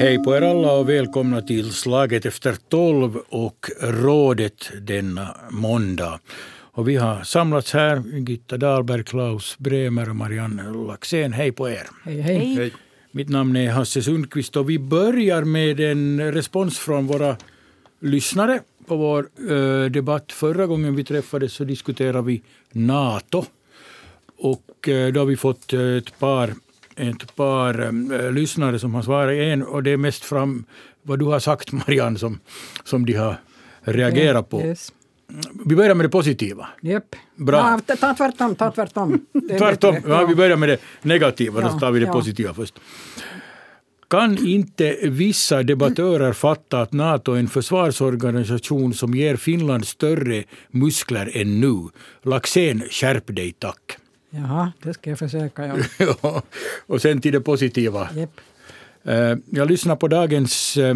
Hej på er alla och välkomna till Slaget efter tolv och rådet denna måndag. Och vi har samlats här, Gitta Dahlberg, Klaus Bremer och Marianne Laxén. Hej på er. Hej, hej. Hej. Mitt namn är Hasse Sundqvist och vi börjar med en respons från våra lyssnare på vår eh, debatt. Förra gången vi träffades så diskuterade vi NATO. Och eh, då har vi fått eh, ett par, ett par eh, lyssnare som har svarat. En, och det är mest fram vad du har sagt Marianne som, som de har reagerat på. Yes. Vi börjar med det positiva. Japp. Bra. Ja, ta- tvärtom, ta tvärtom. Tvärtom, ja, vi börjar med det negativa, Ja, då tar vi det ja. positiva först. Kan inte vissa debattörer fatta att NATO är en försvarsorganisation som ger Finland större muskler än nu? Laxén, skärp dig tack. Jaha, det ska jag försöka. Ja. Ja, och sen till det positiva. Japp. Eh, Jag lyssnar på dagens eh,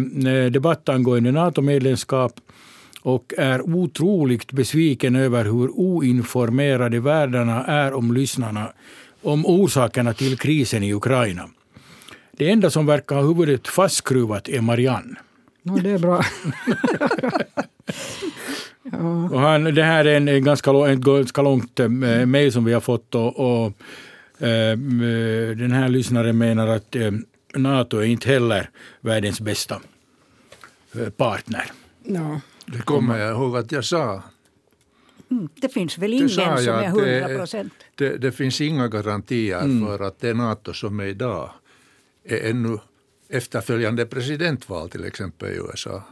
debatt angående NATO-medlemskap och är otroligt besviken över hur oinformerade världarna är om lyssnarna om orsakerna till krisen i Ukraina. Det enda som verkar ha huvudet fastskruvat är Marianne. No, det är bra. ja, Och han, det här är en, en ganska, ett ganska långt eh, mejl som vi har fått. Och, och, eh, den här lyssnaren menar att eh, NATO är inte heller världens bästa partner. no. Det kommer jag ihåg att jag sa. Mm, Det finns väl Det ingen som är att det- hundra procent. Det, det finns inga garantier Mm. för att det NATO som är idag är ännu efterföljande presidentval till exempel i USA.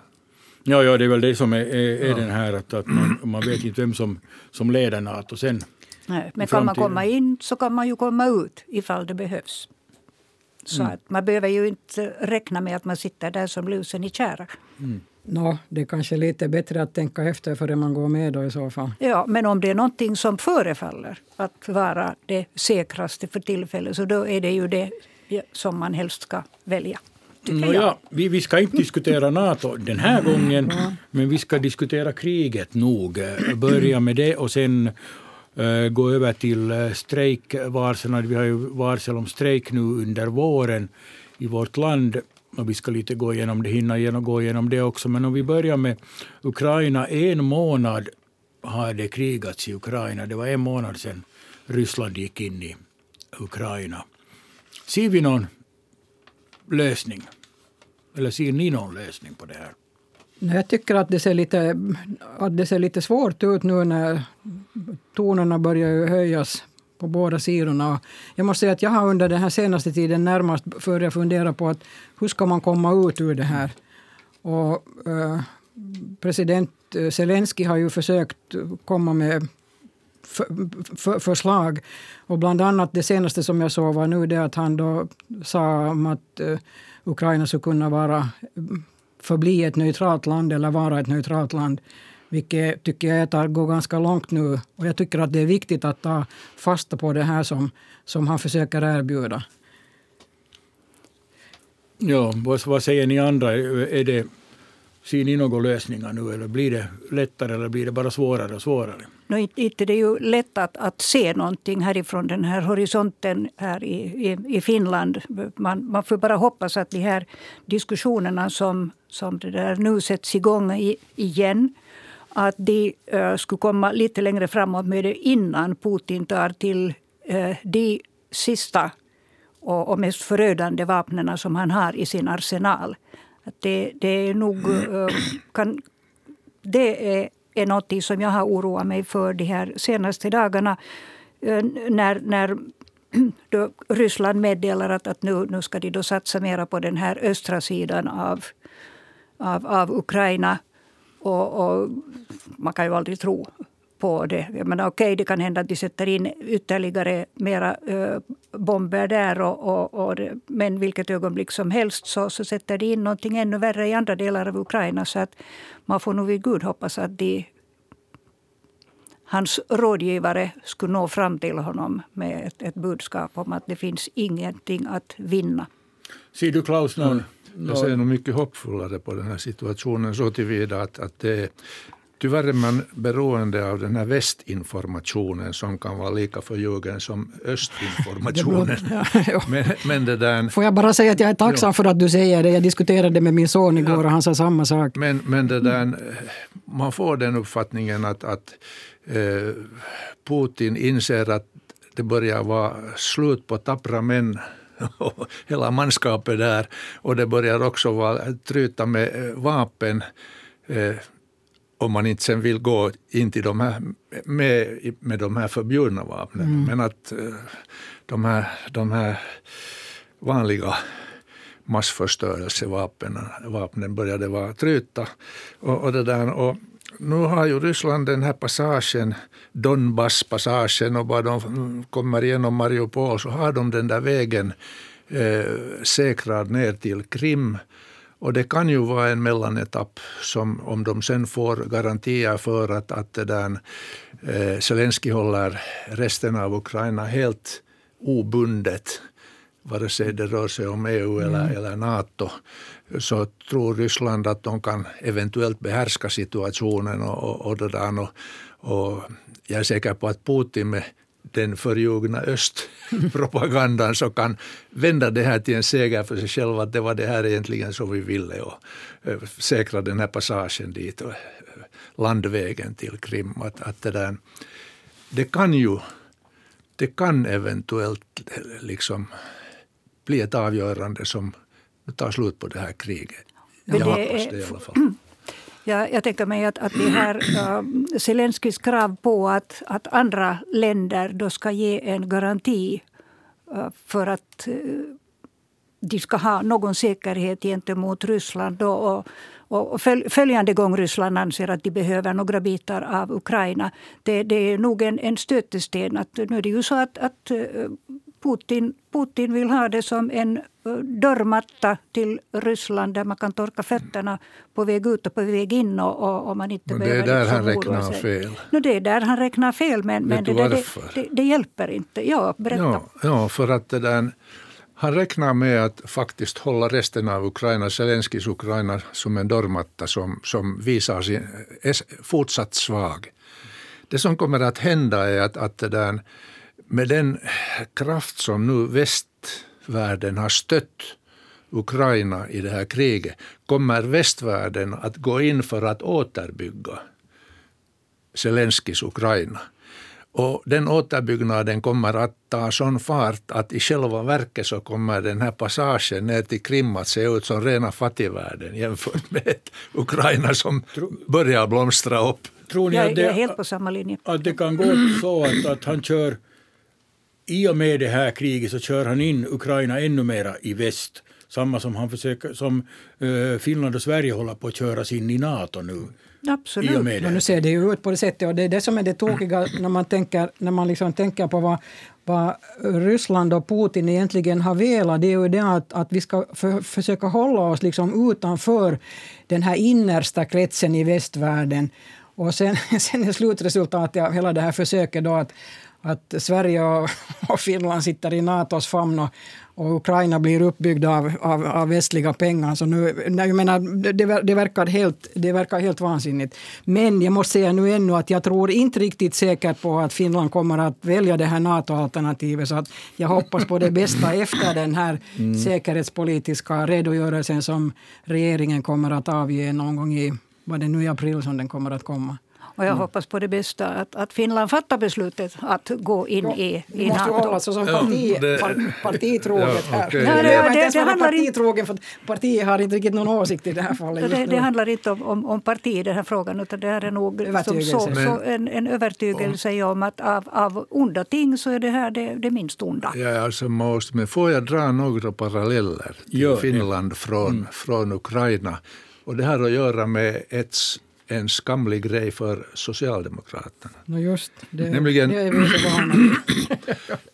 Ja, ja, det är väl det som är, är, är den här att, att man, man vet inte vem som, som leder NATO sen. Nej, men kan man komma in så kan man ju komma ut ifall det behövs. Så Mm. att man behöver ju inte räkna med att man sitter där som lusen i tjära. No, det är kanske lite bättre att tänka efter före man går med då i så fall. Ja, men om det är någonting som förefaller att vara det säkraste för tillfället så då är det ju det som man helst ska välja. Tycker jag. ja, vi, vi ska inte diskutera NATO den här gången, men vi ska diskutera kriget nog. Eh, Börja med det och sen eh, gå över till uh, strejkvarslen. Vi har ju varsel om strejk nu under våren i vårt land. Och vi ska lite gå igenom det, hinna igenom, gå igenom det också. Men om vi börjar med Ukraina. En månad har det krigats i Ukraina. Det var en månad sedan Ryssland gick in i Ukraina. Ser vi någon lösning? Eller ser ni någon lösning på det här? Jag tycker att det, ser lite, att det ser lite svårt ut nu när tonerna börjar höjas på båda sidorna. Jag måste säga att jag har under den här senaste tiden närmast börjat fundera på att hur ska man komma ut ur det här? Och, eh, president eh, Zelensky har ju försökt komma med för, för, förslag. Och bland annat det senaste som jag såg var nu det att han då sa om att uh, Ukraina skulle kunna vara eh, förbli ett neutralt land eller vara ett neutralt land. Vilket tycker jag tar, går ganska långt nu. Och jag tycker att det är viktigt att ta fasta på det här som, som han försöker erbjuda. Ja, vad, vad säger ni andra? Är det, ser ni några lösningar nu eller blir det lättare eller blir det bara svårare och svårare? Nu är inte det är ju lätt att, att se någonting härifrån den här horisonten här i, i, i Finland. Man, man får bara hoppas att de här diskussionerna som, som det där nu sätts igång i, igen att de uh, skulle komma lite längre framåt med det innan Putin tar till uh, de sista och, och mest förödande vapnen som han har i sin arsenal. Att det, det är nog... Uh, kan, det är, är något som jag har oroat mig för de här senaste dagarna. Eh, när, när då Ryssland meddelar att, att nu, nu ska de då satsa mera på den här östra sidan av, av, av Ukraina. Och, och man kan ju aldrig tro på det. Jag menar, okej, det kan hända att de sätter in ytterligare mera ö, bomber där. Och, och, och det, men vilket ögonblick som helst så, så sätter de in någonting ännu värre i andra delar av Ukraina. Så att man får nog vid Gud hoppas att de, hans rådgivare skulle nå fram till honom med ett, ett budskap om att det finns ingenting att vinna. Ser du Klaus någon? Jag ser nog mycket hoppfullare på den här situationen så tillvida att, att det är Tyvärr är man beroende av den här västinformationen som kan vara lika förljugen som östinformationen. men, men det där, Får jag bara säga att jag är tacksam ja. för att du säger det. Jag diskuterade med min son igår ja. och han sa samma sak. Men, men det där, man får den uppfattningen att, att eh, Putin inser att det börjar vara slut på tappra män och hela manskapet där. Och det börjar också vara tryta med eh, vapen. Om man inte sen vill gå in till de här, med, med de här förbjudna vapnen. Mm. Men att eh, de här, de här vanliga massförstörelsevapnen vapnen började vara tryta. Och, och, det där, och nu har ju Ryssland den här passagen, Donbass-passagen och bara de kommer igenom Mariupol så har de den där vägen eh, säkrad ner till Krim. Och det kan ju vara en mellanetapp som om de sen får garantier för att, att det där, eh, Zelensky håller resten av Ukraina helt obundet vare sig det rör sig om EU eller, mm. eller NATO, så tror Ryssland att de kan eventuellt behärska situationen. Och, och, och, och jag är säker på att Putin med den förljugna östpropagandan så kan vända det här till en seger för sig själv att det var det här egentligen som vi ville och eh, säkra den här passagen dit och eh, landvägen till Krim. Att, att det, där, det kan ju det kan eventuellt liksom bli ett avgörande som tar slut på det här kriget. Jag hoppas det i alla fall. Ja, jag tänker mig att, att det här uh, Zelenskyjs krav på att, att andra länder då ska ge en garanti uh, för att uh, de ska ha någon säkerhet gentemot Ryssland. Då, och, och följande gång Ryssland anser att de behöver några bitar av Ukraina. Det, det är nog en, en stötesten. Att, nu är det ju så att, att Putin, Putin vill ha det som en dörrmatta till Ryssland där man kan torka fötterna på väg ut och på väg in. Och, och man inte men det är där liksom han räknar fel. No, det är där han räknar fel, men, men det, det, det, det, hjälper inte. Ja, berätta. Ja, ja, för att det där, han räknar med att faktiskt hålla resten av Ukraina, Zelenskis Ukraina, som en dörrmatta som, som visar sin fortsatt svag. Det som kommer att hända är att, att det där, med den kraft som nu västvärlden har stött Ukraina i det här kriget kommer västvärlden att gå in för att återbygga Zelenskis Ukraina. Och den återbyggnaden kommer att ta sån fart att i själva verket så kommer den här passagen ner till Krim att se ut som rena fattigvärlden jämfört med ett Ukraina som börjar blomstra upp. Tror ni att det, jag är helt på samma linje. Att det kan gå så att, att han kör i och med det här kriget så kör han in Ukraina ännu mera i väst. Samma som han försöker, som uh, Finland och Sverige håller på att köras in i NATO nu. Absolut. Men nu ser det ju ut på det sättet och det är det som är det tokiga när man tänker, när man liksom tänker på vad, vad Ryssland och Putin egentligen har velat. Det är ju det att, att vi ska för, försöka hålla oss liksom utanför den här innersta kretsen i västvärlden. Och sen, sen är slutresultatet av hela det här försöket då att att Sverige och, Finland sitter i Natos famn och, och Ukraina blir uppbyggda av, av, av västliga pengar. Så nu, jag menar, det, det, verkar helt, det verkar helt vansinnigt. Men jag måste säga nu ännu att jag tror inte riktigt säkert på att Finland kommer att välja det här NATO-alternativet. Så att jag hoppas på det bästa efter den här mm. säkerhetspolitiska redogörelsen som regeringen kommer att avge någon gång i, vad det nu i april som den kommer att komma. Och jag mm. hoppas på det bästa, att, att Finland fattar beslutet att gå in ja, i, i måste NATO. hålla sig som parti, ja, partitroget ja, okay. här. Ja, det, det, det, handlar partitrogen, för partiet har inte riktigt någon åsikt i det här fallet. Det, det, handlar inte om, om, om parti i den här frågan, utan det är nog som så, så en, en övertygelse om att av, av onda ting så är det här det, det minst onda. Ja, alltså måste, men får jag dra några paralleller till Finland från, mm. från Ukraina? Och det har att göra med ett en skamlig grej för Socialdemokraterna. No just, det, Nämligen, det är vi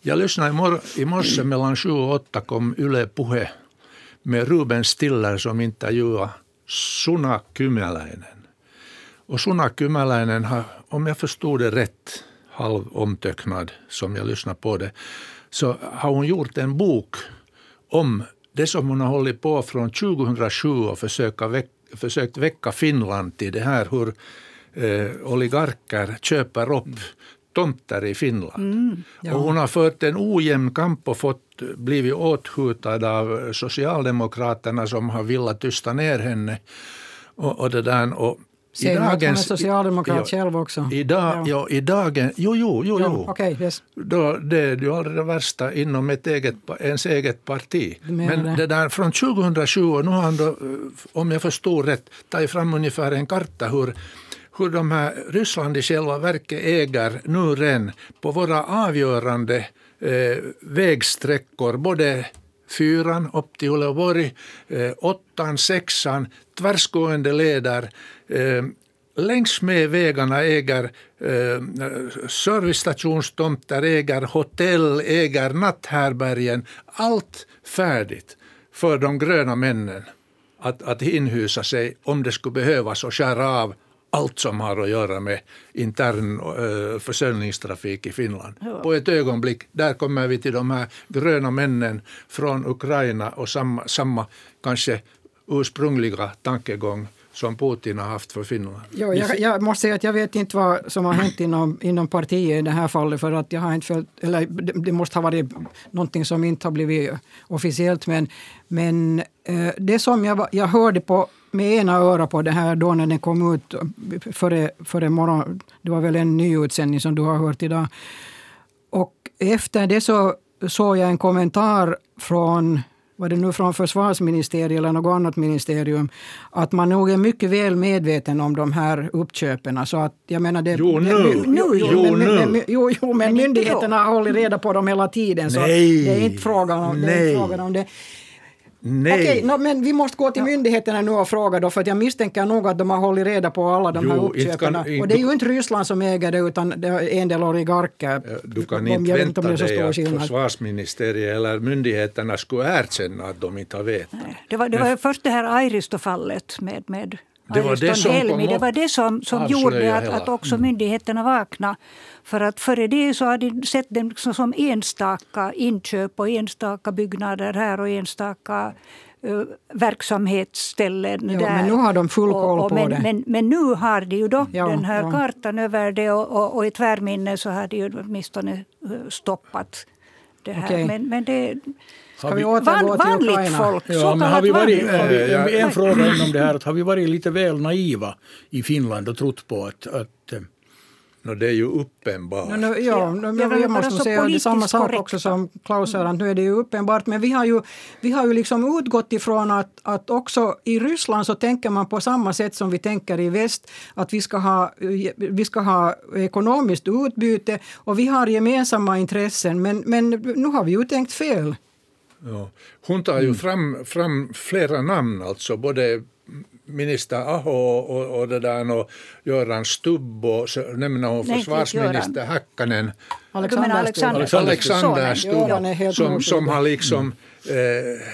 Jag lyssnade i, mor i morse mellan sju och åtta kom Yle Puhe med Ruben Stiller som intervjuade Suna Kymäläinen. Och Suna Kymäläinen har, om jag förstod det rätt, halv omtöcknad som jag lyssnade på det, så har hon gjort en bok om det som hon har hållit på från 2007 och försöka väcka försökt väcka Finland till det här hur eh, oligarker köper upp tomter i Finland. Mm, ja. Och hon har fört en ojämn kamp och fått blivit åthutad av Socialdemokraterna som har velat tysta ner henne. Och, och det där, och Säger att hon är socialdemokrat ja, själv också. Idag, ja. ja, i dagen, jo, jo, jo. jo. Okay, yes. Då, det är ju aldrig det värsta inom ett eget, ens eget parti. Men det. det där från 2007, och nu har han då, om jag förstår rätt, tagit fram ungefär en karta hur hur de här Ryssland i själva verket äger nu redan på våra avgörande eh, vägsträckor, både fyran upp till Uleåborg, eh, åttan, sexan, tvärsgående leder. Eh, längs med vägarna äger eh, servicestationstomter, äger hotell, äger natthärbärgen. Allt färdigt för de gröna männen att, att inhysa sig om det skulle behövas och skära av allt som har att göra med intern uh, försörjningstrafik i Finland. Ja. På ett ögonblick, där kommer vi till de här gröna männen från Ukraina och samma, samma kanske ursprungliga tankegång som Putin har haft för Finland. Jo, jag, jag, måste säga att jag vet inte vad som har hänt inom, inom partiet i det här fallet för att jag har inte följt, eller det, det måste ha varit någonting som inte har blivit officiellt men, men eh, det som jag, jag hörde på med ena örat på det här då när den kom ut före, före morgon. Det var väl en ny utsändning som du har hört idag. Och efter det så såg jag en kommentar från var det nu från försvarsministeriet eller något annat ministerium, att man nog är mycket väl medveten om de här uppköpen. Så att, jag menar det, jo, nu. Det, nu, jo, jo, men, men, men, jo, jo, men myndigheterna har hållit reda på dem hela tiden. Så Nej. det är inte frågan om, det. Är inte frågan om det. Nej. Okej, no, men vi måste gå till myndigheterna nu och fråga då, för jag misstänker nog att de har hållit reda på alla de jo, här uppköpen. Och det är ju inte Ryssland som äger det, utan det är en del oligarker. Du kan de, inte vänta dig att skillnad. försvarsministeriet eller myndigheterna skulle erkänna att de inte har vetat. Det var, det var först det här Airisto-fallet med, med det var det som, Helmi. Det var det som, som gjorde att, att också mm. myndigheterna vaknade. För att före det så hade de sett dem som enstaka inköp och enstaka byggnader här och enstaka uh, verksamhetsställen ja, där. Men nu har de full koll och, och, på men, det. Men, men, nu har de ju då ja, den här ja. kartan över det och, och, och i tvärminne så har de ju åtminstone stoppat det här. Okay. Men, men det, Ska vi återgå till vanligt Ukraina? folk, ja, men har vi varit, vi, en fråga inom det här, att har vi varit lite väl naiva i Finland och trott på att, att No, det är ju uppenbart. No, no, ja, no, ja, jag måste säga det samma sak korrekta. också som Klaus säger, nu är det ju uppenbart. Men vi har ju, vi har ju liksom utgått ifrån att, att också i Ryssland så tänker man på samma sätt som vi tänker i väst. Att vi ska ha, vi ska ha ekonomiskt utbyte och vi har gemensamma intressen. Men, men nu har vi ju tänkt fel. Ja. Hon tar ju mm. fram, fram flera namn, alltså både minister Aho och, och, det där och Göran Stubb och så nämner hon försvarsminister Häkkanen. Alexander, Alexander, Alexander Stubb som, som har liksom eh,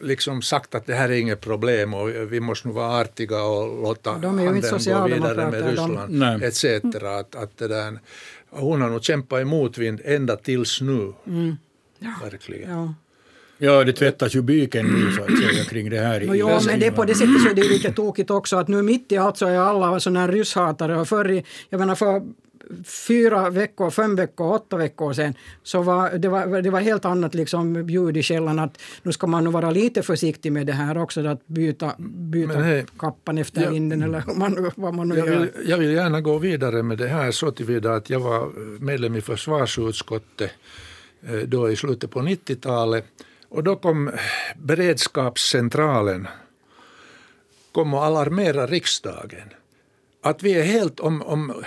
liksom sagt att det här är inget problem och vi måste nog vara artiga och låta handeln gå vidare med Ryssland de, etc. Att, att det där, hon har nog kämpat i motvind ända tills nu. Mm. Ja. Verkligen. Ja. Ja, det tvättas ju byken nu så att säga kring det här. No, ja, men det på det sättet så är det lite tokigt också att nu mitt i allt så är alla sådana här rysshatare och förr i, jag menar för fyra veckor, fem veckor, åtta veckor sedan så var det, var, det var helt annat liksom ljud i källan att nu ska man nog vara lite försiktig med det här också att byta, byta hej, kappan efter jag, vinden eller man, vad man nu jag gör. Vill, jag vill gärna gå vidare med det här så tillvida att jag var medlem i försvarsutskottet eh, Eh, då i slutet på 90-talet och då kom eh, beredskapscentralen kom och alarmerade riksdagen. Att vi är helt, om, om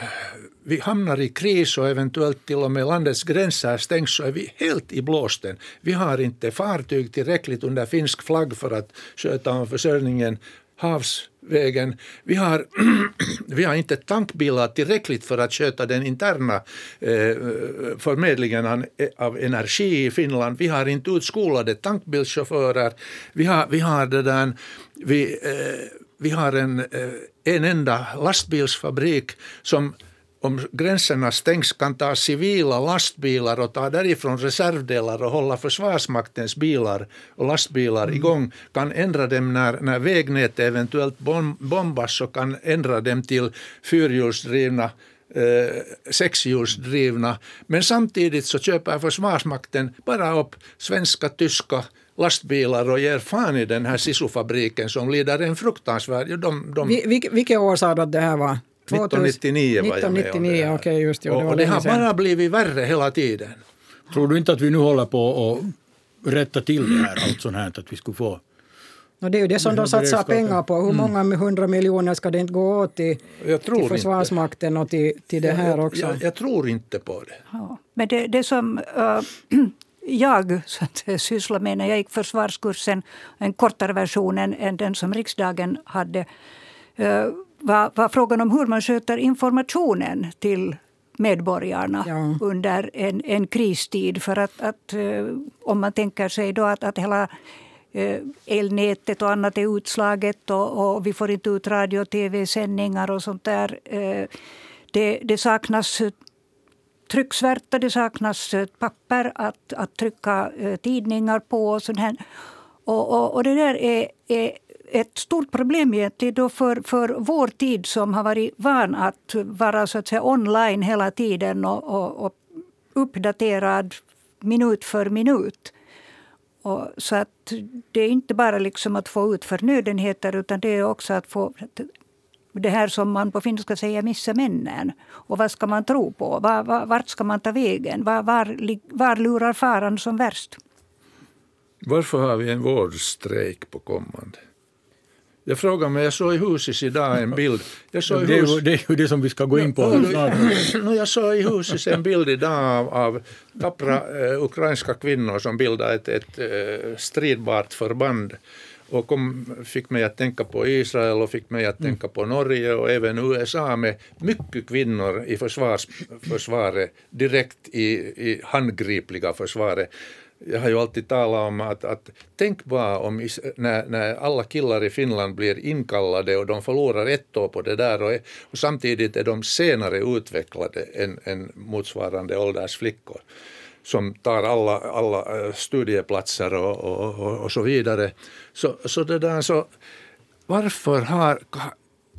vi hamnar i kris och eventuellt till och med landets gränser stängs så är vi helt i blåsten. Vi har inte fartyg tillräckligt under finsk flagg för att sköta om försörjningen havsvägen. Vi har, vi har inte tankbilar tillräckligt för att sköta den interna eh, förmedlingen eh, av energi i Finland. Vi har inte utskolade tankbilschaufförer. Vi har, vi har det där, vi, eh, vi har en, eh, en enda lastbilsfabrik som om gränserna stängs kan ta civila lastbilar och ta därifrån reservdelar och hålla Försvarsmaktens bilar och lastbilar mm. igång, kan ändra dem när, när vägnätet eventuellt bombas och kan ändra dem till fyrhjulsdrivna eh, sexhjulsdrivna. Men samtidigt så köper Försvarsmakten bara upp svenska, tyska lastbilar och ger fan i den här SISU-fabriken som lider en fruktansvärd... De, de, Vil, vilket år sa du att det här var? 1999 var jag med om det. Okej, okay, just det. Och, och det har bara blivit värre hela tiden. Tror du inte att vi nu håller på att rätta till det här, allt sånt här, att vi skulle få No, det är ju det som de satsar pengar på. Hur mm. många hundra miljoner ska det inte gå åt till, till Försvarsmakten inte. och till, till det här också? Jag, jag, jag tror inte på det. Ja, men det, det som uh, jag så att, sysslade med när jag gick försvarskursen, en kortare version än den som riksdagen hade, uh, var, var frågan om hur man sköter informationen till medborgarna ja. under en, en kristid. För att, att om man tänker sig då att, att hela elnätet och annat är utslaget och, och vi får inte ut radio och tv-sändningar och sånt där. Det, det saknas trycksvärta, det saknas papper att, att trycka tidningar på. Och sånt här. Och, och, och det där är, är ett stort problem egentligen då för, för vår tid som har varit van att vara så att säga, online hela tiden och, och, och uppdaterad minut för minut. Och så att det är inte bara liksom att få ut förnödenheter utan det är också att få det här som man på finska säger missa männen. Och vad ska man tro på? Var, var, vart ska man ta vägen? Var, var, var lurar faran som värst? Varför har vi en vårdstrejk på kommande? Jag frågar mig, jag såg i huset idag en bild. Jag såg det, är ju, det är ju det som vi ska gå in på snart. jag såg i huset en bild idag av, av tappra eh, ukrainska kvinnor som bildar ett, ett eh, stridbart förband och kom, fick mig att tänka på Israel och fick mig att mm. tänka på Norge och även USA med mycket kvinnor i försvars, försvaret, direkt i, i handgripliga försvaret jag har ju alltid talat om att, att tänk bara om när, när alla killar i Finland blir inkallade och de förlorar ett år på det där och, och samtidigt är de senare utvecklade än, än motsvarande ålders flickor som tar alla, alla eh, studieplatser och, och, och, och så vidare. Så, så det där så varför har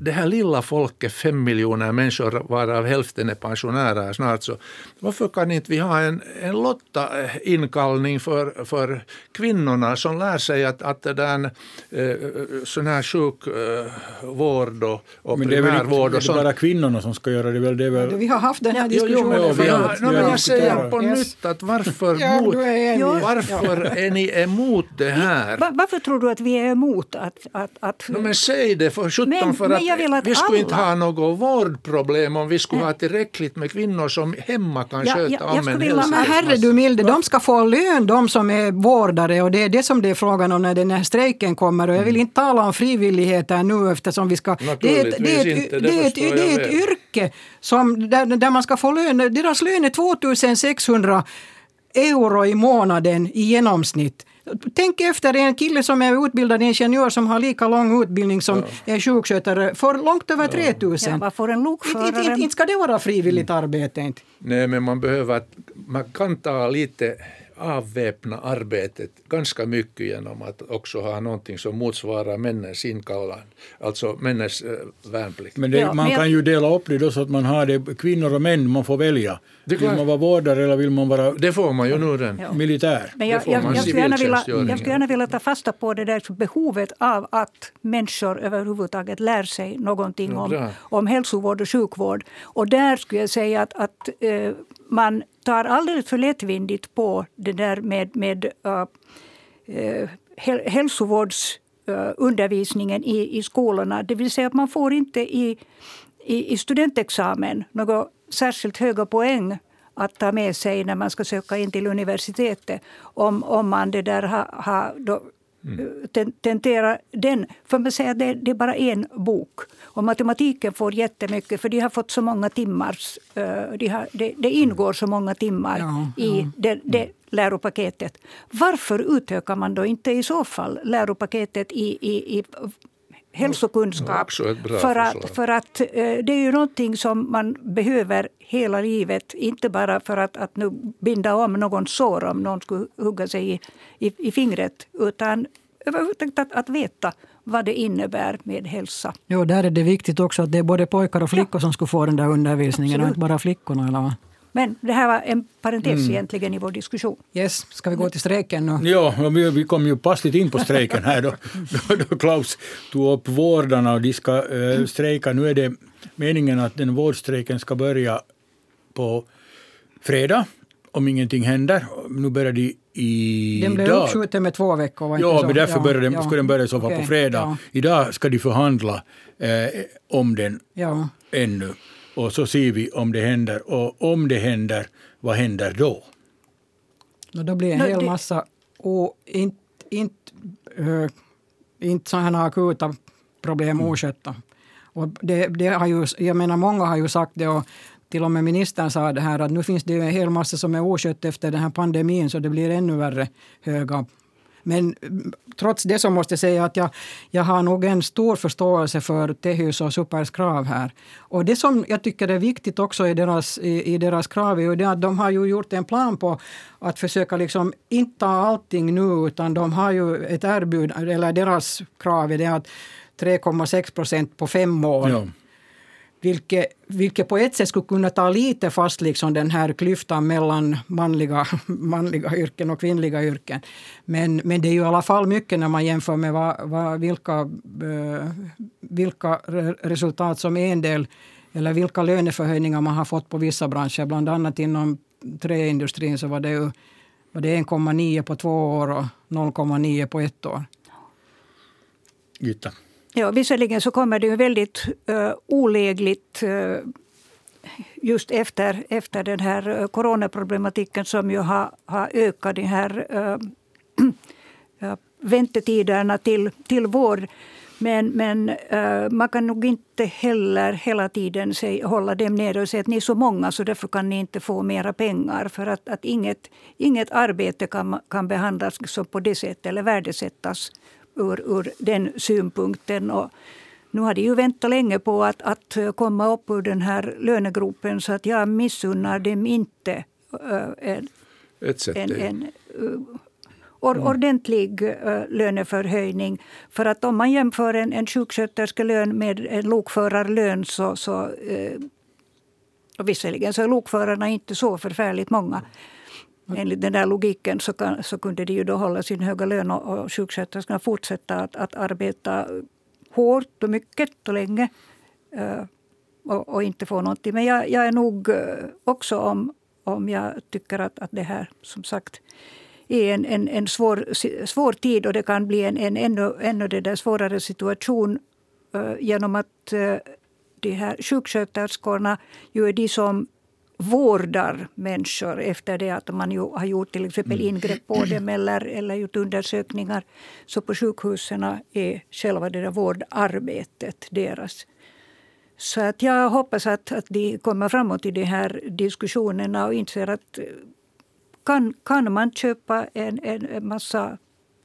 det här lilla folket, fem miljoner människor varav hälften är pensionärer snart, så varför kan inte vi ha en, en Lotta-inkallning för, för kvinnorna som lär sig att, att det där, eh, sån här sjukvård och, och men det är primärvård och sånt. Det är bara kvinnorna som ska göra det. Väl, det är väl... Vi har haft den här diskussionen jo, jo, vi har, no, Jag säger på yes. nytt att varför, ja, mot, är varför är ni emot det här? Va, varför tror du att vi är emot att... att, att... No, men säg det för sjutton för att jag vill att vi skulle alla... inte ha något vårdproblem om vi skulle ha tillräckligt med kvinnor som hemma kan ja, sköta ja, om en hälsa. Men herre du milde, de ska få lön de som är vårdare och det är det som det är frågan om när den här strejken kommer. Och jag vill mm. inte tala om frivillighet här nu eftersom vi ska... Det är ett, det är ett, inte, det, det är ett, det är ett yrke som, där, där man ska få lön. Deras lön är 2600 euro i månaden i genomsnitt. Tänk efter en kille som är utbildad ingenjör som har lika lång utbildning som ja. är sjukskötare får långt över 3000. Ja, vad får en lokförare? Inte, inte, inte ska det vara frivilligt arbete. Inte. Nej, men man behöver, man kan ta lite avväpna arbetet ganska mycket genom att också ha någonting som motsvarar männens inkallande, alltså männens äh, värnplikt. Men, det, man kan ju dela upp det då så att man har det kvinnor och män, man får välja. Vill man vara vårdare eller vill man vara Det får man ju nu den. Ja. militär? Men jag, jag, jag, skulle gärna vilja, jag skulle gärna vilja ta fasta på det där behovet av att människor överhuvudtaget lär sig någonting om, om hälsovård och sjukvård. Och där skulle jag säga att, att uh, man tar alldeles för lättvindigt på det där med, med uh, uh, hälsovårdsundervisningen uh, i, i skolorna. Det vill säga att man får inte i, i, i studentexamen några särskilt höga poäng att ta med sig när man ska söka in till universitetet om, om man det där har, har mm. tentera den. För man säger det, det, är bara en bok. Och matematiken får jättemycket, för de har fått så många timmar. De har, det, det ingår så många timmar ja, i ja. Det, det läropaketet. Varför utökar man då inte i så fall läropaketet i, i, i hälsokunskap. för, att, för att eh, det är ju någonting som man behöver hela livet. Inte bara för att, att nu binda om någons sår om någon skulle hugga sig i, i, i fingret. Utan överhuvudtaget att, att veta vad det innebär med hälsa. Jo, där är det viktigt också att det är både pojkar och flickor ja. som skulle få den där undervisningen Absolut. och inte bara flickorna. Eller vad? Men det här var en parentes mm. egentligen i vår diskussion. Yes, ska vi gå till strejken nu? Ja, vi, kom ju passligt in på strejken här då, då, Klaus tog upp vårdarna och de ska äh, strejka. Nu är det meningen att den vårdstrejken ska börja på fredag om ingenting händer. Nu börjar de idag. Den blev uppskjuten med två veckor. Var ja, men därför ja, började den, ja. skulle den börja i så fall okay, på fredag. Ja. Idag ska de förhandla eh, om den ja. ännu. Och så ser vi om det händer. Och om det händer, vad händer då? Och då blir en hel massa och inte, inte, uh, inte sådana akuta problem mm. oskötta. Och det, det har ju, jag menar, många har ju sagt det och till och med ministern sa det här att nu finns det en hel massa som är oskött efter den här pandemin så det blir ännu värre höga men mm, trots det så måste jag säga att jag, jag har nog en stor förståelse för Tehus och Supers krav här. Och det som jag tycker är viktigt också i deras, i, i deras krav är ju det att de har ju gjort en plan på att försöka liksom inte ta allting nu utan de har ju ett erbjudande, eller deras krav är det att 3,6 procent på fem år. Ja. Vilket, vilket på ett sätt skulle kunna ta lite fast liksom den här klyftan mellan manliga, manliga yrken och kvinnliga yrken. Men, men det är ju i alla fall mycket när man jämför med vad, vad, vilka, eh, vilka resultat som en del eller vilka löneförhöjningar man har fått på vissa branscher. Bland annat inom träindustrin så var det, ju, var det 1,9 på två år och 0,9 på ett år. Gitta. Ja, visserligen så kommer det ju väldigt uh, olägligt uh, just efter, efter den här eh, coronaproblematiken som ju har, har ökat de här uh, väntetiderna till, till vård. Men, men uh, man kan nog inte heller hela tiden säg, hålla dem nere och säga att ni är så många så därför kan ni inte få mera pengar. För att, att inget, inget arbete kan, kan behandlas som på det sättet eller värdesättas ur, ur den synpunkten. Och nu har de ju väntat länge på att, att komma upp ur den här lönegropen så att jag missunnar dem inte uh, en, en, en uh, or, ordentlig uh, löneförhöjning. För att om man jämför en, en sjuksköterskelön med en lokförarlön så, så och visserligen så är lokförarna inte så förfärligt många. Mm. Enligt den där logiken så, kan, så kunde de ju då hålla sin höga lön och, och sjuksköterskorna fortsätta att, att arbeta hårt och mycket och länge uh, och, och, inte få någonting. Men jag, jag är nog eh, också om, om jag tycker att, att det här som sagt är en, en, en svår, svår tid och det kan bli en, en ännu, ännu det där svårare situation uh, genom att de här sjuksköterskorna ju är de som vårdar människor efter det att man har gjort till exempel mm. ingrepp på dem eller, eller gjort undersökningar. Så på sjukhusen är själva det där vårdarbetet deras. Så att jag hoppas att, att de kommer framåt i de här diskussionerna och inser att kan, kan man köpa en, en massa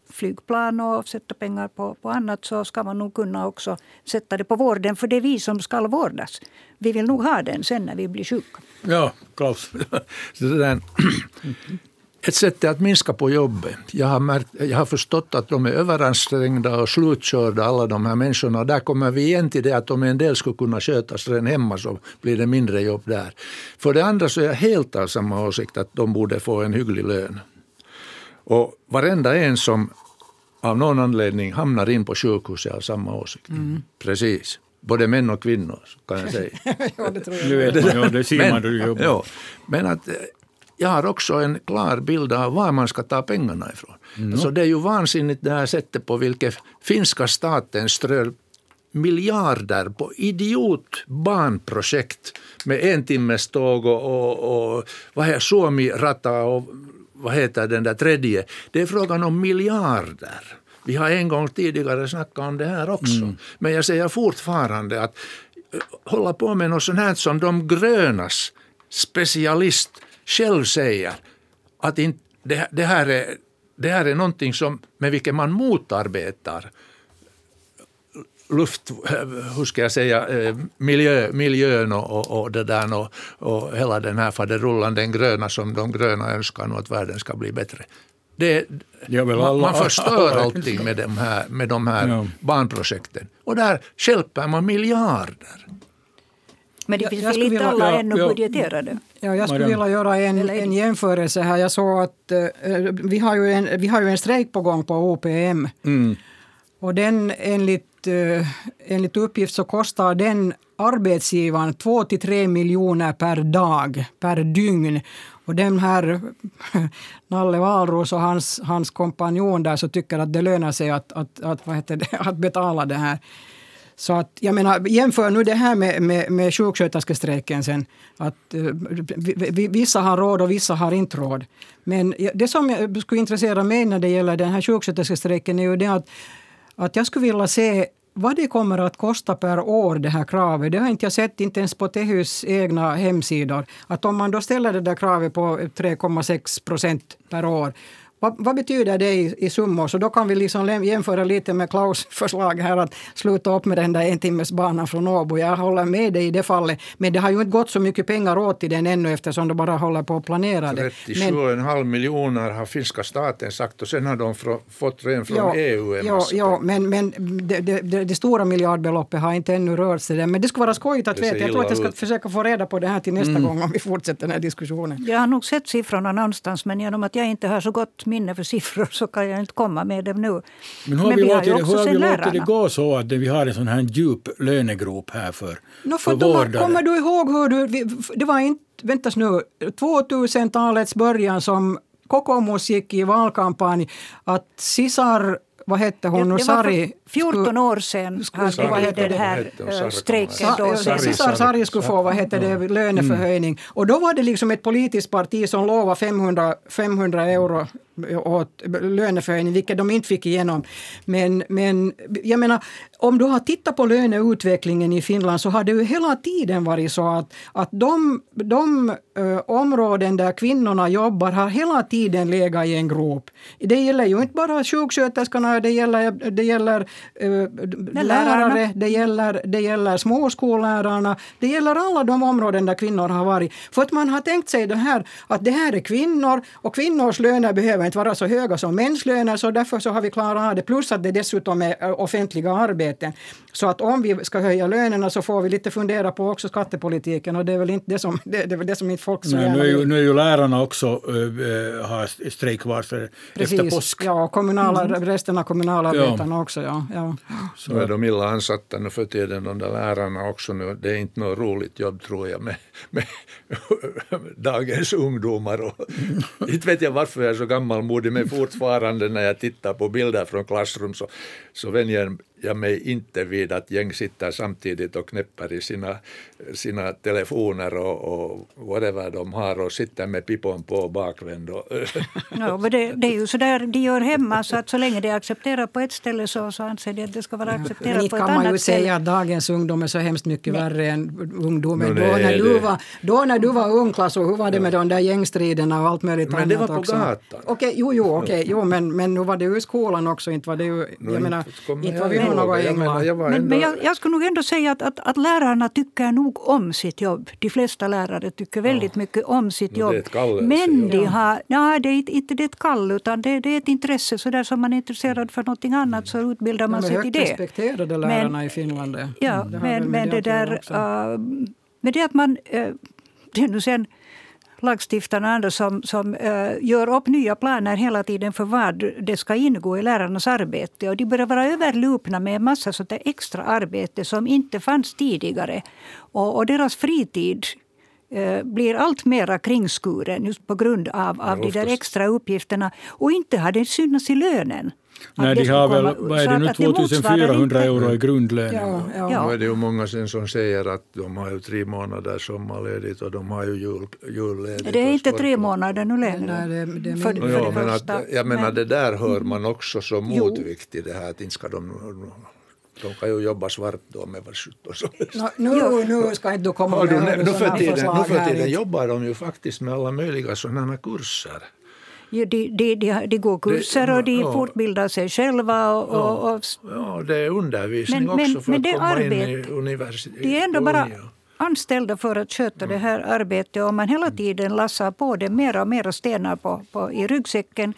flygplan och sätta pengar på, på annat så ska man nog kunna också sätta det på vården. För det är vi som ska vårdas. Vi vill nog ha den sen när vi blir sjuka. Ja, Klaus. Ett sätt är att minska på jobbet. Jag har, märkt, jag har förstått att de är överansträngda och slutkörda, alla de här människorna. Där kommer vi igen till det att om en del skulle kunna skötas redan hemma så blir det mindre jobb där. För det andra så är jag helt av samma åsikt att de borde få en hygglig lön. Och varenda en som av någon anledning hamnar in på sjukhuset av samma åsikt. Mm. Precis. Både män och kvinnor kan jag säga. ja, det tror jag. Nu vet man, ja, det ser man du jobbar. Ja, men att eh, jag har också en klar bild av var man ska ta pengarna ifrån. Mm. Så det är ju vansinnigt det här sättet på vilket finska staten strör miljarder på idiotbanprojekt med en timmes tåg och, och, och vad är Suomi-rata och vad heter den där tredje. Det är frågan om miljarder. Vi har en gång tidigare snackat om det här också. Mm. Men jag säger fortfarande att eh, hålla på med något sånt här som de grönas specialist själv säger att det, det, här är, det här är någonting som, med vilket man motarbetar luft, hur ska jag säga, eh, miljö, miljön och, och, och det där och, och hela den här faderullan, den gröna som de gröna önskar nu att världen ska bli bättre. Det, man, man förstör allting med de här, med de här ja. barnprojekten. Och där stjälper man miljarder. Men det finns väl inte alla ja, ännu ja, budgeterade? Ja, jag skulle vilja göra en, en jämförelse här. Jag såg att uh, vi, har ju en, vi har ju en strejk på gång på OPM. Mm. Och den enligt, eh, enligt uppgift så kostar den arbetsgivaren 2 till 3 miljoner per dag, per dygn. Och den här Nalle Wahlroos och hans, hans kompanjon där så tycker att det lönar sig att, att, att, vad heter det, att betala det här. Så att, jag menar, jämför nu det här med, med, med sjuksköterskestrejken sen. Att, eh, vissa har råd och vissa har inte råd. Men det som skulle intressera mig när det gäller den här sjuksköterskestrejken är ju det att, att jag skulle vilja se vad det kommer att kosta per år, det här kravet, det har inte jag sett inte ens på Tehus egna hemsidor. Att om man då ställer det där kravet på 3,6 procent per år vad, vad, betyder det i, i summor? Så då kan vi liksom jämföra lite med Klaus förslag här att sluta upp med den där en timmes banan från Åbo. Jag håller med dig i det fallet. Men det har ju inte gått så mycket pengar åt till den ännu eftersom de bara håller på att planera det. 37,5 miljoner har finska staten sagt och sen har de fått ren från ja, EU. Ja, ja, men, men det, det, det, det, stora miljardbeloppet har inte ännu rört sig där. Men det skulle vara skojigt att veta. Jag tror att jag ska ut. försöka få reda på det här till nästa mm. gång om vi fortsätter den här diskussionen. Jag har nog sett siffrorna någonstans men genom att jag inte har så gott minne för siffror så kan jag inte komma med dem nu. Men hur har vi, låtit, det, hur har vi låtit det gå så att vi har en sån här djup lönegrop här för, no, för, för vårdare? Kommer du ihåg hur du, det var inte, väntas nu, 2000-talets början som Kokoomus gick i valkampanj att Sisar vad hette hon nu? Sari? 14 år sedan hade heter det här eh, strejken. Då. Sari, Sari skulle få vad heter det, löneförhöjning. Mm. Och då var det liksom ett politiskt parti som lovade 500, 500 euro åt löneförhöjning, vilket de inte fick igenom. Men, men jag menar, om du har tittat på löneutvecklingen i Finland så har det ju hela tiden varit så att, att de, de ö, områden där kvinnorna jobbar har hela tiden legat i en grop. Det gäller ju inte bara sjuksköterskorna, det gäller, det gäller ö, lärare, det gäller, det gäller småskollärarna, det gäller alla de områden där kvinnor har varit. För att man har tänkt sig det här att det här är kvinnor och kvinnors löner behöver inte vara så höga som mäns löner så därför så har vi klarat av det. Plus att det dessutom är offentliga arbeten. Så att om vi ska höja lönerna så får vi lite fundera på också skattepolitiken och det är väl inte det som, det, det, är det som inte folk så Nej, nu, är ju, nu är ju lärarna också äh, har strejkvarsel efter påsk. Ja, kommunala, mm. resten av kommunalarbetarna ja. också. Ja, ja. Så är de illa ansatta nu för tiden, de där lärarna också. Nu. Det är inte något roligt jobb tror jag med, med dagens ungdomar. Och, inte vet jag varför jag är så gammalmodig men fortfarande när jag tittar på bilder från klassrum så, så vänjer jag mig inte vid att gäng sitter samtidigt och knäpper i sina, sina telefoner och, och whatever de har och sitter med pipon på bakvänd. no, det, det, är ju så där de gör hemma så att så länge det är accepterat på ett ställe så, så anser de att det ska vara accepterat på ett annat ställe. kan man ju säga att dagens ungdom är så hemskt mycket Nej. värre än ungdomen. No, då, när du var, då när du var ung Klas, hur var det med de där gängstriderna och allt möjligt men annat det var på också? gatan. Okej, jo, jo, okej, jo, men, men nu var det ju i skolan också, inte var det ju, jag menar, inte var vi några änglar. Jag men, men jag, jag, skulle nog ändå säga att, att, att, lärarna tycker nog om sitt jobb. De flesta lärare tycker väldigt ja. mycket om sitt jobb. men de har, ja, det är inte det ett kall utan det, det, är ett intresse. Så där som man är intresserad för någonting annat så utbildar man sig till det. Respekterade lärarna men, i Finland. Ja, det men, men det där... Uh, men det att man... Uh, det är nu sen, lagstiftarna och andra som, som uh, gör upp nya planer hela tiden för vad det ska ingå i lärarnas arbete. Och de börjar vara överlupna med en massa sånt extra arbete som inte fanns tidigare. Och, och deras fritid uh, blir allt mer kringskuren just på grund av, av de där extra uppgifterna. Och inte har det synats i lönen. Nej, de har väl, vad är det nu, 2400 euro i grundlön? Ja, ja. ja. Nu är det ju många sen som säger att de har ju tre månader sommarledigt och de har ju jul, julledigt. Det är inte tre månader nu längre. Nej, det, det för, för ja, men att, jag menar det där hör man också som motvikt i det här att inte ska de de kan ju jobba svart då med vad sjutton som helst. No, nu, nu ska inte du komma med nu, nu för tiden, nu för tiden jobbar de ju faktiskt med alla möjliga sådana kurser de, de, de, de går kurser och de ja. fortbildar sig själva. Och, och, och, Ja, det är undervisning Men- men- också för men att det är komma in i arbete. universitetet. de är ändå bara anställda för att sköta det här arbetet. Om man hela tiden lassar på dem mera och mera stenar på, på, i ryggsäcken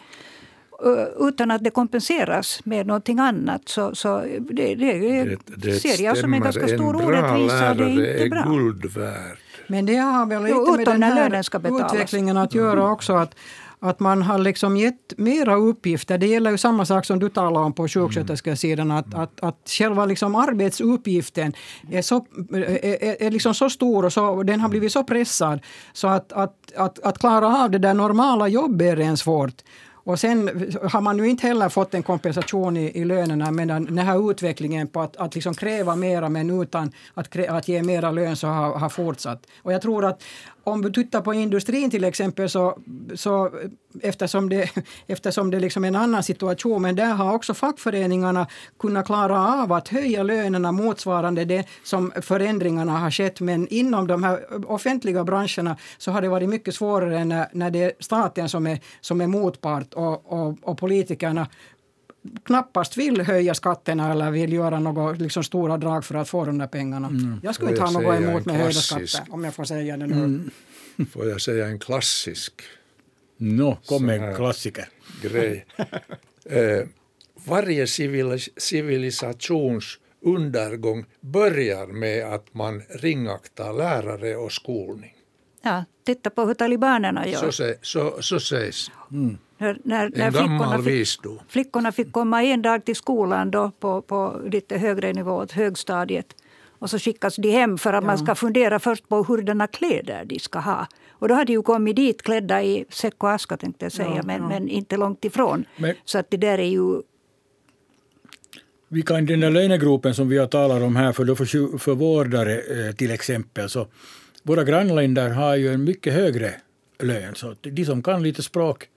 eh, utan att det kompenseras med någonting annat. Så, så det, det, det ser jag som en ganska stor orättvisa. Det är inte är bra. guld värd. Men det har väl Jo, lite med utom den här lönen ska betalas. utvecklingen att göra också. Att, att man har liksom gett mera uppgifter. Det gäller ju samma sak som du talade om på sjuksköterskesidan. Att, att, att själva liksom arbetsuppgiften är, så, är, är- liksom så stor och så, den har blivit så pressad så att, att, att, att klara av det där normala jobbet är redan svårt. Och sen har man nu inte heller fått en kompensation i, i lönerna medan den här utvecklingen på att, att liksom kräva mera men utan att, krä, att ge mera lön så har, har fortsatt. Och jag tror att om du tittar på industrin till exempel så, så eftersom det, eftersom det liksom är en annan situation. Men där har också fackföreningarna kunnat klara av att höja lönerna motsvarande det som förändringarna har skett. Men inom de här offentliga branscherna så har det varit mycket svårare när, när det är staten som är, som är motpart och, och, och politikerna knappast vill höja skatterna eller vill göra några liksom, stora drag för att få de där pengarna. Jag skulle Får inte ha något emot med höjda klassisk- skatter om jag får säga det nu. Får jag säga en klassisk Nå, kom Så en klassiker. grej. eh, varje civil, civilisations undergång börjar med att man ringaktar lärare och skolning. Ja, titta på hur talibanerna Så, gör. sä, så, så sägs När, när, när flickorna, fick, flickorna fick komma en dag till skolan då på, på lite högre nivå, högstadiet. Och så skickas de hem för att man ska fundera först på hurdana kläder de ska ha. Och då hade ju kommit dit klädda i säck och aska tänkte jag säga, Ja, men, ja. men inte långt ifrån. Men- Så att det där är ju Vi kan den där lönegropen som vi har talat om här för, då för, för vårdare eh, till exempel, så våra grannländer har ju en mycket högre lön, så de som kan lite språk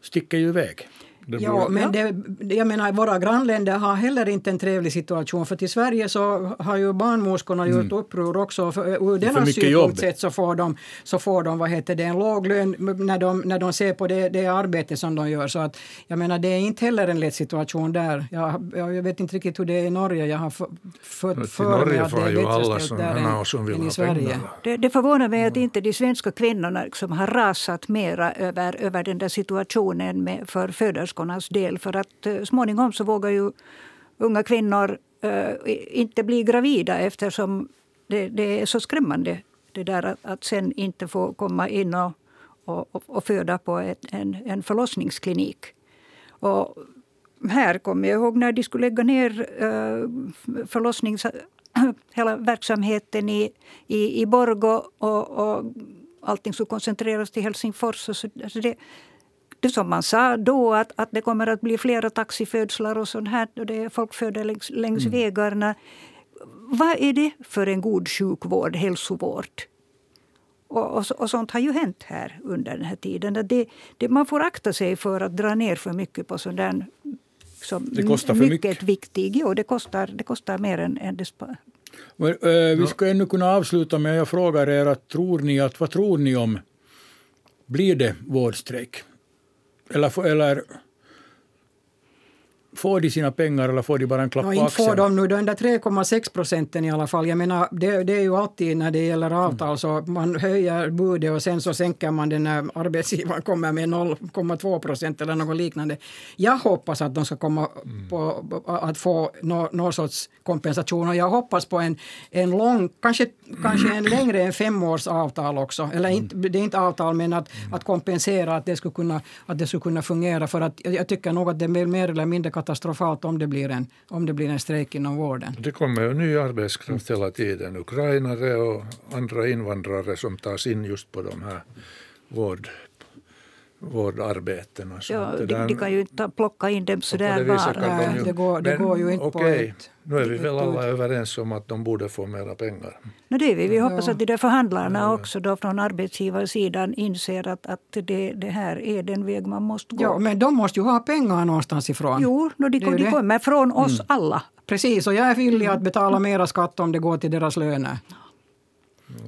sticker ju iväg. Det Ja, men det, jag menar, våra grannländer har heller inte en trevlig situation. För till Sverige så har ju barnmorskorna gjort uppror också. För, ur Mm. mycket jobb. synpunkt sett så får de, så får de vad heter det, en låg lön när de, när de ser på det, det arbete som de gör. Så att, jag menar, det är inte heller en lätt situation där. Jag, jag, vet inte riktigt hur det är i Norge. Jag har för, för, mig Norge att det får är ju bättre ställt där sådana än, som vill än i Sverige. Det, det förvånar mig att inte de svenska kvinnorna liksom har rasat mera över, över den där situationen med, för föderskornas del. För att eh, småningom så vågar ju unga kvinnor eh, inte bli gravida eftersom det, det är så skrämmande det där att, att sen inte få komma in och, och, och föda på ett, en, en förlossningsklinik. Och här kommer jag ihåg när de skulle lägga ner uh, förlossnings... hela verksamheten i, i, i Borgå och, och allting skulle koncentreras till Helsingfors. Och så, alltså det, det som man sa då, att, att det kommer att bli flera taxifödslar och sånt här, och det är folk föder längs, längs vägarna. Vad är det för en god sjukvård, hälsovård? Och, och, och sånt har ju hänt här under den här tiden. Att Det, det, man får akta sig för att dra ner för mycket på sån där som Det kostar för mycket, mycket. viktig. Jo, det kostar, det kostar mer än, än det spar. Men, eh, vi ska ännu kunna avsluta med jag frågar er att tror ni att vad tror ni om blir det vårdstrejk? Eller, eller får de sina pengar eller får de bara en klapp Ja, på inte får axeln? de nu den där 3,6 procenten i alla fall. Jag menar, det, det är ju alltid när det gäller avtal så man höjer budet och sen så sänker man den när arbetsgivaren kommer med 0,2 procent eller något liknande. Jag hoppas att de ska komma på att få nå- någon sorts kompensation och jag hoppas på en, en lång, kanske, kanske en längre än avtal också. Eller inte, det är inte avtal men att, att kompensera att det, skulle kunna, att det skulle kunna fungera för att jag, tycker nog att det är mer eller mindre katastrofalt om det blir en, om det blir en strejk inom vården. Det kommer ju ny arbetskraft hela tiden. Ukrainare och andra invandrare som tas in just på de här vård, vårdarbetena. Så Ja, de, där- de kan ju inte plocka in dem på det viset bara. de ju- det går- det Men går ju inte på okej, ett- nu är vi väl alla överens om att de borde få mera pengar. No, det är vi. Vi hoppas att de där förhandlarna också då från arbetsgivarsidan inser att, att det, det här är den väg man måste gå. Ja, men de måste ju ha pengar någonstans ifrån. Jo, no, de, Det de kommer från oss alla. Precis, och jag är villig att betala mera skatt om det går till deras löner.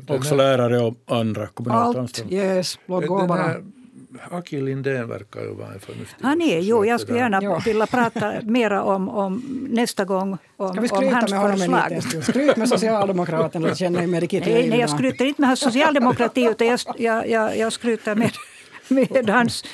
Också lärare och andra kommunalt Allt, yes, låt gå bara. Aki Lindén verkar ju vara en förnuftig Han är, jo, jag skulle gärna Ja. vilja prata mera om, om nästa gång om, Ska vi om skryta hans med honom en förslag. liten? Skryt med Socialdemokraterna så känner jag mig riktigt Nej, nej, jag skryter inte med hans socialdemokrati utan jag, jag, jag, jag skryter med, med hans,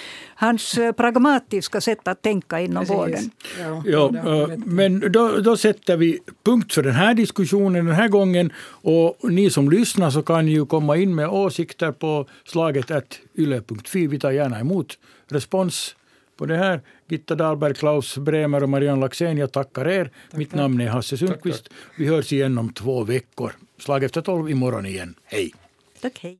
hans eh, pragmatiska sätt att tänka inom Precis. vården. Ja, Ja, eh, men då, då sätter vi punkt för den här diskussionen den här gången. Och ni som lyssnar så kan ju komma in med åsikter på slaget att yle.fi. Vi tar gärna emot respons på det här. Gitta Dahlberg, Klaus Bremer och Marianne Laxén, jag tackar er. Mitt namn är Hasse Sundqvist. Vi hörs igen om två veckor. Slag efter tolv imorgon igen. Hej! Tack, hej.